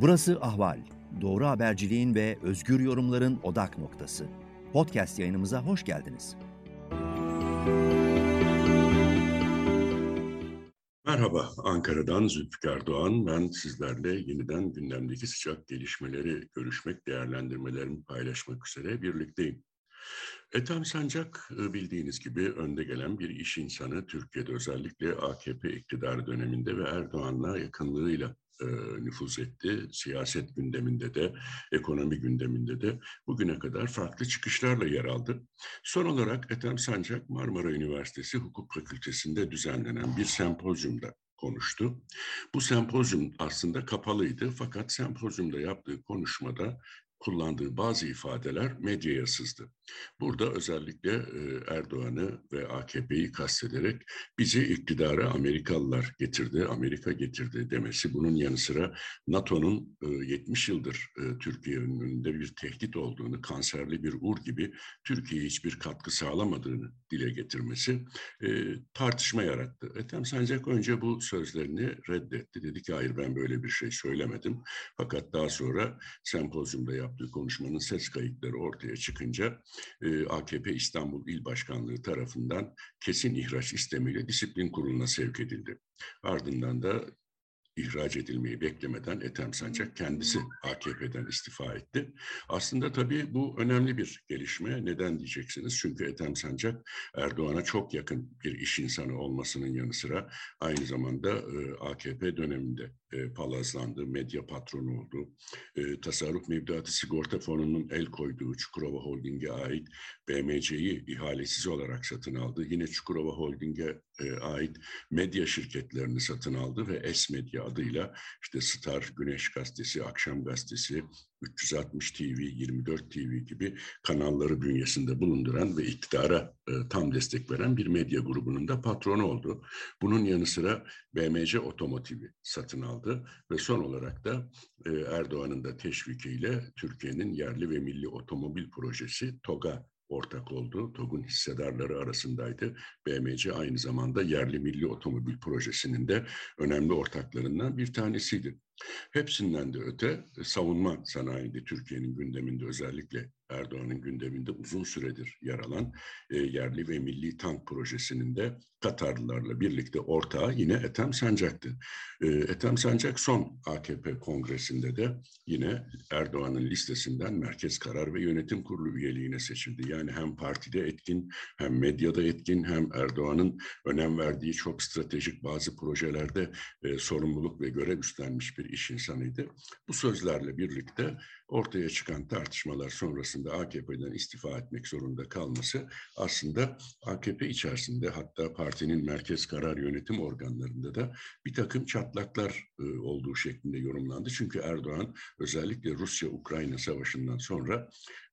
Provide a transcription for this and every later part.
Burası Ahval. Doğru haberciliğin ve özgür yorumların odak noktası. Podcast yayınımıza hoş geldiniz. Merhaba, Ankara'dan Zülfikar Doğan. Ben sizlerle yeniden gündemdeki sıcak gelişmeleri görüşmek, değerlendirmelerimi paylaşmak üzere birlikteyim. Ethem Sancak e, bildiğiniz gibi önde gelen bir iş insanı. Türkiye'de özellikle AKP iktidarı döneminde ve Erdoğan'la yakınlığıyla e, nüfuz etti. Siyaset gündeminde de, ekonomi gündeminde de bugüne kadar farklı çıkışlarla yer aldı. Son olarak Ethem Sancak Marmara Üniversitesi Hukuk Fakültesi'nde düzenlenen bir sempozyumda konuştu. Bu sempozyum aslında kapalıydı fakat sempozyumda yaptığı konuşmada kullandığı bazı ifadeler medyaya sızdı. Burada özellikle e, Erdoğan'ı ve AKP'yi kastederek bizi iktidara Amerikalılar getirdi, Amerika getirdi demesi. Bunun yanı sıra NATO'nun 70 e, yıldır e, Türkiye'nin önünde bir tehdit olduğunu, kanserli bir ur gibi Türkiye'ye hiçbir katkı sağlamadığını dile getirmesi tartışma yarattı. Ethem Sancak önce bu sözlerini reddetti. Dedi ki hayır ben böyle bir şey söylemedim. Fakat daha sonra sempozyumda yaptığı konuşmanın ses kayıtları ortaya çıkınca e, AKP İstanbul İl Başkanlığı tarafından kesin ihraç istemiyle disiplin kuruluna sevk edildi. Ardından da ihraç edilmeyi beklemeden Ethem Sancak kendisi AKP'den istifa etti. Aslında tabii bu önemli bir gelişme. Neden diyeceksiniz? Çünkü Ethem Sancak Erdoğan'a çok yakın bir iş insanı olmasının yanı sıra aynı zamanda e, AKP döneminde e, palazlandı, medya patronu oldu. E, Tasarruf Mevduatı Sigorta Fonu'nun el koyduğu Çukurova Holding'e ait BMC'yi ihalesiz olarak satın aldı. Yine Çukurova Holding'e e, ait medya şirketlerini satın aldı ve S Medya adıyla işte Star, Güneş Gazetesi, Akşam Gazetesi, 360 TV, 24 TV gibi kanalları bünyesinde bulunduran ve iktidara e, tam destek veren bir medya grubunun da patronu oldu. Bunun yanı sıra BMC Otomotiv'i satın aldı ve son olarak da e, Erdoğan'ın da teşvikiyle Türkiye'nin yerli ve milli otomobil projesi TOG'a ortak oldu. TOG'un hissedarları arasındaydı. BMC aynı zamanda yerli milli otomobil projesinin de önemli ortaklarından bir tanesiydi. Hepsinden de öte savunma sanayinde Türkiye'nin gündeminde özellikle Erdoğan'ın gündeminde uzun süredir yer alan e, yerli ve milli tank projesinin de Katarlılarla birlikte ortağı yine Ethem Sancak'tı. E, Ethem Sancak son AKP kongresinde de yine Erdoğan'ın listesinden Merkez Karar ve Yönetim Kurulu üyeliğine seçildi. Yani hem partide etkin hem medyada etkin hem Erdoğan'ın önem verdiği çok stratejik bazı projelerde e, sorumluluk ve görev üstlenmiş bir iş insanıydı. Bu sözlerle birlikte ortaya çıkan tartışmalar sonrasında AKP'den istifa etmek zorunda kalması aslında AKP içerisinde hatta partinin merkez karar yönetim organlarında da bir takım çatlaklar e, olduğu şeklinde yorumlandı. Çünkü Erdoğan özellikle Rusya-Ukrayna savaşından sonra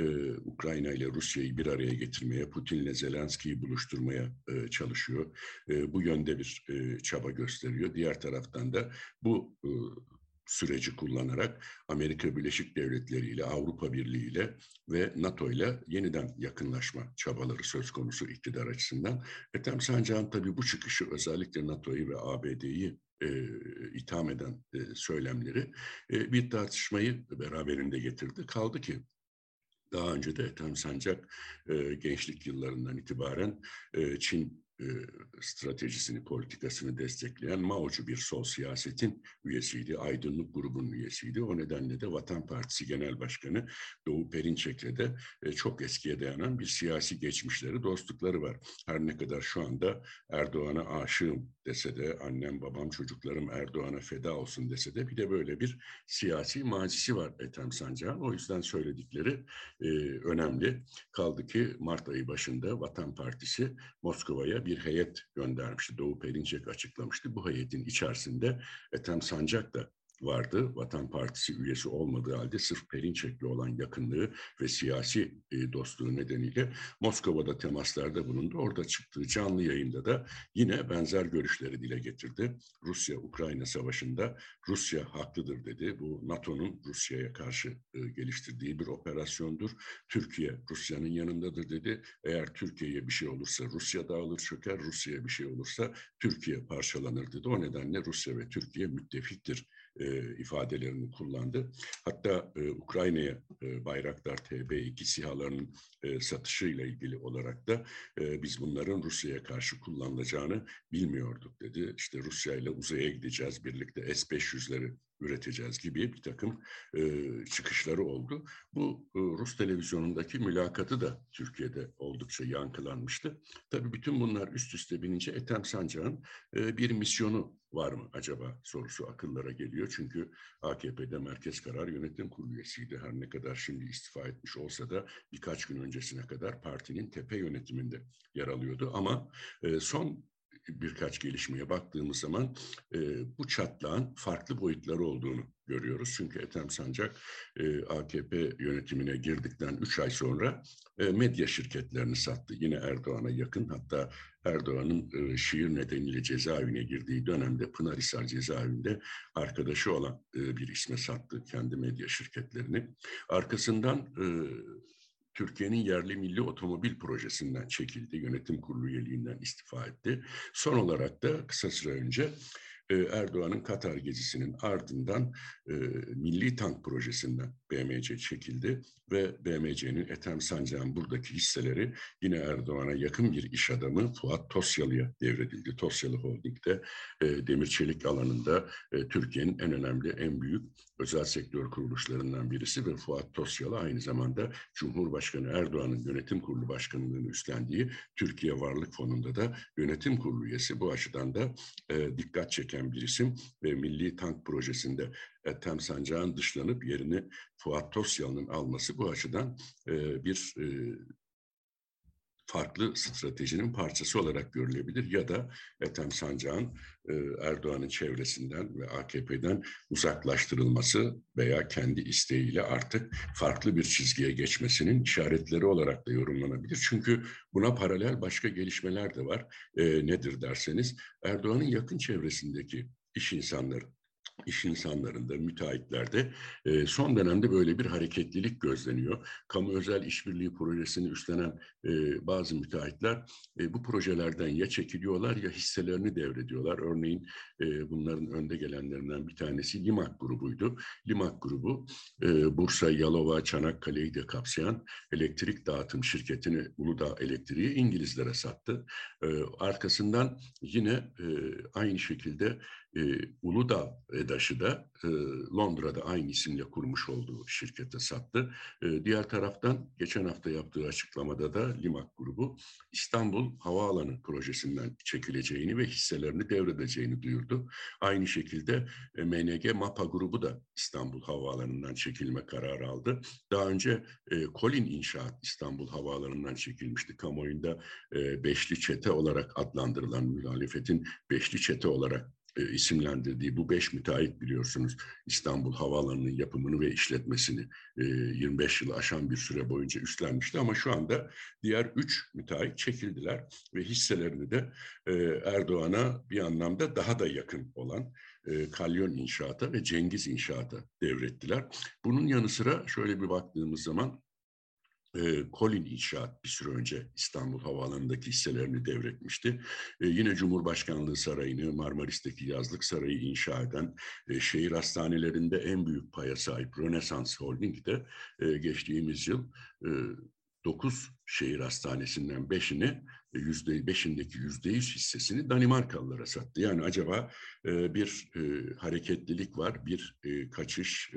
e, Ukrayna ile Rusya'yı bir araya getirmeye, Putin ile Zelenski'yi buluşturmaya e, çalışıyor. Bu yönde bir çaba gösteriyor. Diğer taraftan da bu süreci kullanarak Amerika Birleşik Devletleri ile Avrupa Birliği ile ve NATO ile yeniden yakınlaşma çabaları söz konusu iktidar açısından. Ethem Sancak'ın tabii bu çıkışı özellikle NATO'yu ve ABD'yi e, itham eden e, söylemleri e, bir tartışmayı beraberinde getirdi. Kaldı ki daha önce de Ethem Sancak e, gençlik yıllarından itibaren e, Çin e, stratejisini, politikasını destekleyen Mao'cu bir sol siyasetin üyesiydi. Aydınlık grubunun üyesiydi. O nedenle de Vatan Partisi Genel Başkanı Doğu Perinçek'le de e, çok eskiye dayanan bir siyasi geçmişleri, dostlukları var. Her ne kadar şu anda Erdoğan'a aşığım dese de, annem, babam, çocuklarım Erdoğan'a feda olsun dese de bir de böyle bir siyasi mazisi var Ethem Sancak'ın. O yüzden söyledikleri e, önemli. Kaldı ki Mart ayı başında Vatan Partisi Moskova'ya bir heyet göndermişti. Doğu Perinçek açıklamıştı. Bu heyetin içerisinde Ethem Sancak da vardı. Vatan Partisi üyesi olmadığı halde sırf Perinçek'le olan yakınlığı ve siyasi e, dostluğu nedeniyle Moskova'da temaslarda bulundu. Orada çıktığı canlı yayında da yine benzer görüşleri dile getirdi. Rusya-Ukrayna savaşında Rusya haklıdır dedi. Bu NATO'nun Rusya'ya karşı e, geliştirdiği bir operasyondur. Türkiye Rusya'nın yanındadır dedi. Eğer Türkiye'ye bir şey olursa Rusya dağılır çöker, Rusya'ya bir şey olursa Türkiye parçalanır dedi. O nedenle Rusya ve Türkiye müttefiktir e, ifadelerini kullandı. Hatta e, Ukrayna'ya e, Bayraktar TB2 SİHA'larının e, satışıyla ilgili olarak da e, biz bunların Rusya'ya karşı kullanılacağını bilmiyorduk dedi. İşte Rusya ile uzaya gideceğiz, birlikte S-500'leri üreteceğiz gibi bir takım e, çıkışları oldu. Bu e, Rus televizyonundaki mülakatı da Türkiye'de oldukça yankılanmıştı. Tabii bütün bunlar üst üste binince Ethem Sancak'ın e, bir misyonu var mı acaba sorusu akıllara geliyor. Çünkü AKP'de Merkez Karar Yönetim Kurulu üyesiydi. Her ne kadar şimdi istifa etmiş olsa da birkaç gün öncesine kadar partinin tepe yönetiminde yer alıyordu. Ama e, son birkaç gelişmeye baktığımız zaman e, bu çatlağın farklı boyutları olduğunu görüyoruz. Çünkü Ethem Sancak e, AKP yönetimine girdikten üç ay sonra e, medya şirketlerini sattı. Yine Erdoğan'a yakın hatta Erdoğan'ın e, şiir nedeniyle cezaevine girdiği dönemde Pınarhisar cezaevinde arkadaşı olan e, bir isme sattı kendi medya şirketlerini. Arkasından e, Türkiye'nin yerli milli otomobil projesinden çekildi. Yönetim kurulu üyeliğinden istifa etti. Son olarak da kısa süre önce e, Erdoğan'ın Katar gezisinin ardından e, Milli Tank Projesi'nden BMC çekildi ve BMC'nin Ethem Sancak'ın buradaki hisseleri yine Erdoğan'a yakın bir iş adamı Fuat Tosyalı'ya devredildi. Tosyalı Holding'de e, demir çelik alanında e, Türkiye'nin en önemli, en büyük özel sektör kuruluşlarından birisi ve Fuat Tosyalı aynı zamanda Cumhurbaşkanı Erdoğan'ın yönetim kurulu başkanlığını üstlendiği Türkiye Varlık Fonu'nda da yönetim kurulu üyesi. Bu açıdan da e, dikkat çeken bir isim ve Milli Tank Projesi'nde Ethem Sancak'ın dışlanıp yerini Fuat Tosyalı'nın alması bu açıdan e, bir e, farklı stratejinin parçası olarak görülebilir ya da Ethem Sancak'ın e, Erdoğan'ın çevresinden ve AKP'den uzaklaştırılması veya kendi isteğiyle artık farklı bir çizgiye geçmesinin işaretleri olarak da yorumlanabilir. Çünkü buna paralel başka gelişmeler de var. E, nedir derseniz Erdoğan'ın yakın çevresindeki iş insanları iş insanlarında, müteahhitlerde e, son dönemde böyle bir hareketlilik gözleniyor. Kamu özel işbirliği projesini üstlenen e, bazı müteahhitler e, bu projelerden ya çekiliyorlar ya hisselerini devrediyorlar. Örneğin bunların önde gelenlerinden bir tanesi Limak grubuydu. Limak grubu Bursa, Yalova, Çanakkale'yi de kapsayan elektrik dağıtım şirketini Uludağ Elektriği İngilizlere sattı. Arkasından yine aynı şekilde Uludağ EDAŞ'ı da e, Londra'da aynı isimle kurmuş olduğu şirkete sattı. E, diğer taraftan geçen hafta yaptığı açıklamada da Limak grubu İstanbul Havaalanı projesinden çekileceğini ve hisselerini devredeceğini duyurdu. Aynı şekilde e, MNG MAPA grubu da İstanbul Havaalanı'ndan çekilme kararı aldı. Daha önce e, Kolin İnşaat İstanbul Havaalanı'ndan çekilmişti. Kamuoyunda e, beşli çete olarak adlandırılan muhalefetin beşli çete olarak e, isimlendirdiği bu beş müteahhit biliyorsunuz İstanbul Havaalanı'nın yapımını ve işletmesini e, 25 yıl aşan bir süre boyunca üstlenmişti ama şu anda diğer üç müteahhit çekildiler ve hisselerini de e, Erdoğan'a bir anlamda daha da yakın olan e, Kalyon İnşaat'a ve Cengiz İnşaat'a devrettiler. Bunun yanı sıra şöyle bir baktığımız zaman e, Colin İnşaat bir süre önce İstanbul Havaalanı'ndaki hisselerini devretmişti. E, yine Cumhurbaşkanlığı Sarayı'nı, Marmaris'teki yazlık sarayı inşa eden, e, şehir hastanelerinde en büyük paya sahip Rönesans Holding de e, geçtiğimiz yıl e, 9 şehir hastanesinden 5'ini yüzde beşindeki yüzde yüz hissesini Danimarkalılara sattı. Yani acaba e, bir e, hareketlilik var, bir e, kaçış,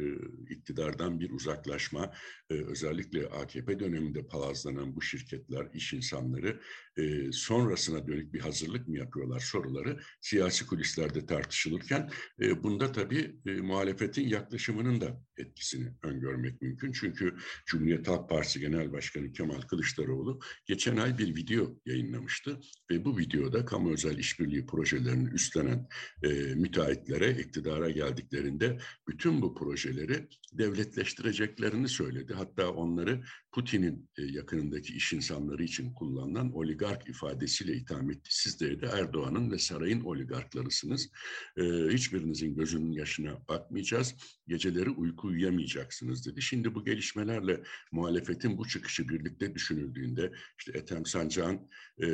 iktidardan bir uzaklaşma. Özellikle AKP döneminde palazlanan bu şirketler, iş insanları e, sonrasına dönük bir hazırlık mı yapıyorlar soruları siyasi kulislerde tartışılırken e, bunda tabii e, muhalefetin yaklaşımının da etkisini öngörmek mümkün. Çünkü Cumhuriyet Halk Partisi Genel Başkanı Kemal Kılıçdaroğlu geçen ay bir video yayınlamıştı ve bu videoda kamu özel işbirliği projelerini üstlenen e, müteahhitlere iktidara geldiklerinde bütün bu projeleri devletleştireceklerini söyledi. Hatta onları Putin'in e, yakınındaki iş insanları için kullanılan oligark oligark ifadesiyle itham etti. Sizleri de Erdoğan'ın ve sarayın oligarklarısınız. E, hiçbirinizin gözünün yaşına bakmayacağız. Geceleri uyku uyuyamayacaksınız dedi. Şimdi bu gelişmelerle muhalefetin bu çıkışı birlikte düşünüldüğünde işte Ethem Sancak'ın e,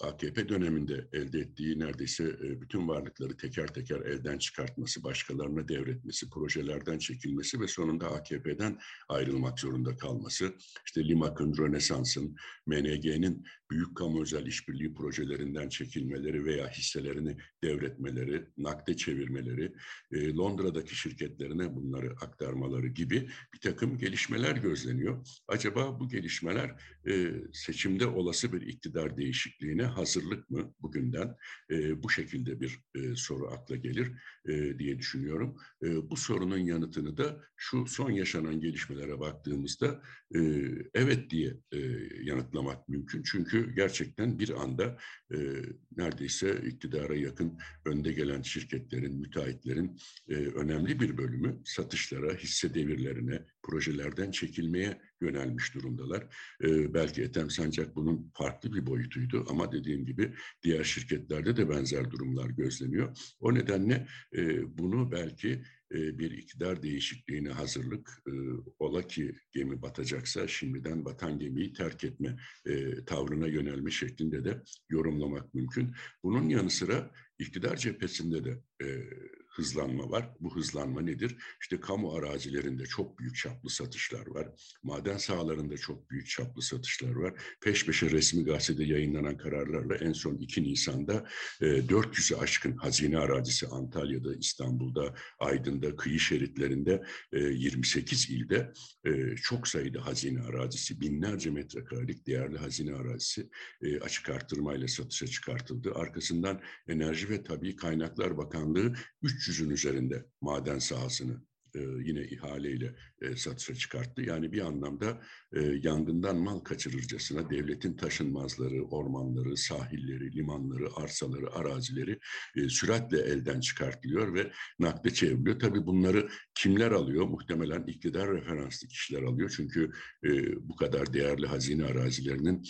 AKP döneminde elde ettiği neredeyse e, bütün varlıkları teker teker elden çıkartması, başkalarına devretmesi, projelerden çekilmesi ve sonunda AKP'den ayrılmak zorunda kalması, işte Limak'ın, Rönesans'ın, MNG'nin büyük kamu özel işbirliği projelerinden çekilmeleri veya hisselerini devretmeleri, nakde çevirmeleri, e, Londra'daki şirketlerine bunları aktarmaları gibi bir takım gelişmeler gözleniyor. Acaba bu gelişmeler e, seçimde olası bir iktidar değişikliğine hazırlık mı bugünden? E, bu şekilde bir e, soru akla gelir e, diye düşünüyorum. E, bu sorunun yanıtını da şu son yaşanan gelişmelere baktığımızda e, evet diye e, yanıtlamak mümkün. Çünkü gerçekten bir anda e, neredeyse iktidara yakın önde gelen şirketlerin, müteahhitlerin e, önemli bir bölümü satışlara, hisse devirlerine, projelerden çekilmeye yönelmiş durumdalar. E, belki Ethem Sancak bunun farklı bir boyutuydu ama dediğim gibi diğer şirketlerde de benzer durumlar gözleniyor. O nedenle e, bunu belki e, bir iktidar değişikliğine hazırlık, e, ola ki gemi batacaksa şimdiden batan gemiyi terk etme e, tavrına yönelme şeklinde de yorumlamak mümkün. Bunun yanı sıra iktidar cephesinde de hızlanma var. Bu hızlanma nedir? İşte kamu arazilerinde çok büyük çaplı satışlar var. Maden sahalarında çok büyük çaplı satışlar var. Peş peşe resmi gazetede yayınlanan kararlarla en son 2 Nisan'da e, 400'ü aşkın hazine arazisi Antalya'da, İstanbul'da, Aydın'da, kıyı şeritlerinde e, 28 ilde e, çok sayıda hazine arazisi, binlerce metrekarelik değerli hazine arazisi e, açık artırmayla satışa çıkartıldı. Arkasından Enerji ve Tabii Kaynaklar Bakanlığı 3 300'ün üzerinde maden sahasını e, yine ihaleyle e, satışa çıkarttı. Yani bir anlamda e, yangından mal kaçırırcasına devletin taşınmazları, ormanları, sahilleri, limanları, arsaları, arazileri e, süratle elden çıkartılıyor ve nakde çevriliyor. Tabii bunları kimler alıyor? Muhtemelen iktidar referanslı kişiler alıyor. Çünkü bu kadar değerli hazine arazilerinin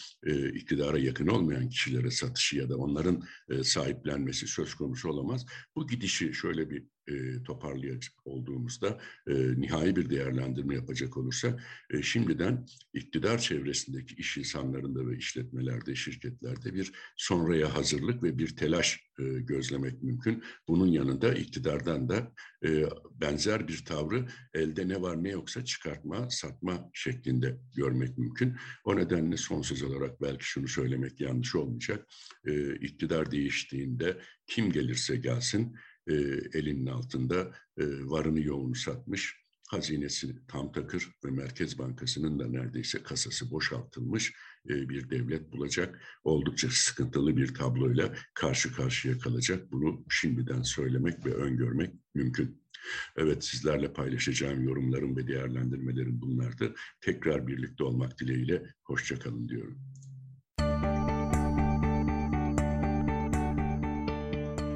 iktidara yakın olmayan kişilere satışı ya da onların sahiplenmesi söz konusu olamaz. Bu gidişi şöyle bir e, toparlayacak olduğumuzda e, nihai bir değerlendirme yapacak olursa e, şimdiden iktidar çevresindeki iş insanlarında ve işletmelerde, şirketlerde bir sonraya hazırlık ve bir telaş e, gözlemek mümkün. Bunun yanında iktidardan da e, benzer bir tavrı elde ne var ne yoksa çıkartma, satma şeklinde görmek mümkün. O nedenle son söz olarak belki şunu söylemek yanlış olmayacak. E, iktidar değiştiğinde kim gelirse gelsin e, elinin altında e, varını yoğunu satmış, hazinesi tam takır ve Merkez Bankası'nın da neredeyse kasası boşaltılmış e, bir devlet bulacak. Oldukça sıkıntılı bir tabloyla karşı karşıya kalacak. Bunu şimdiden söylemek ve öngörmek mümkün. Evet sizlerle paylaşacağım yorumlarım ve değerlendirmelerim bunlardı. Tekrar birlikte olmak dileğiyle hoşçakalın diyorum.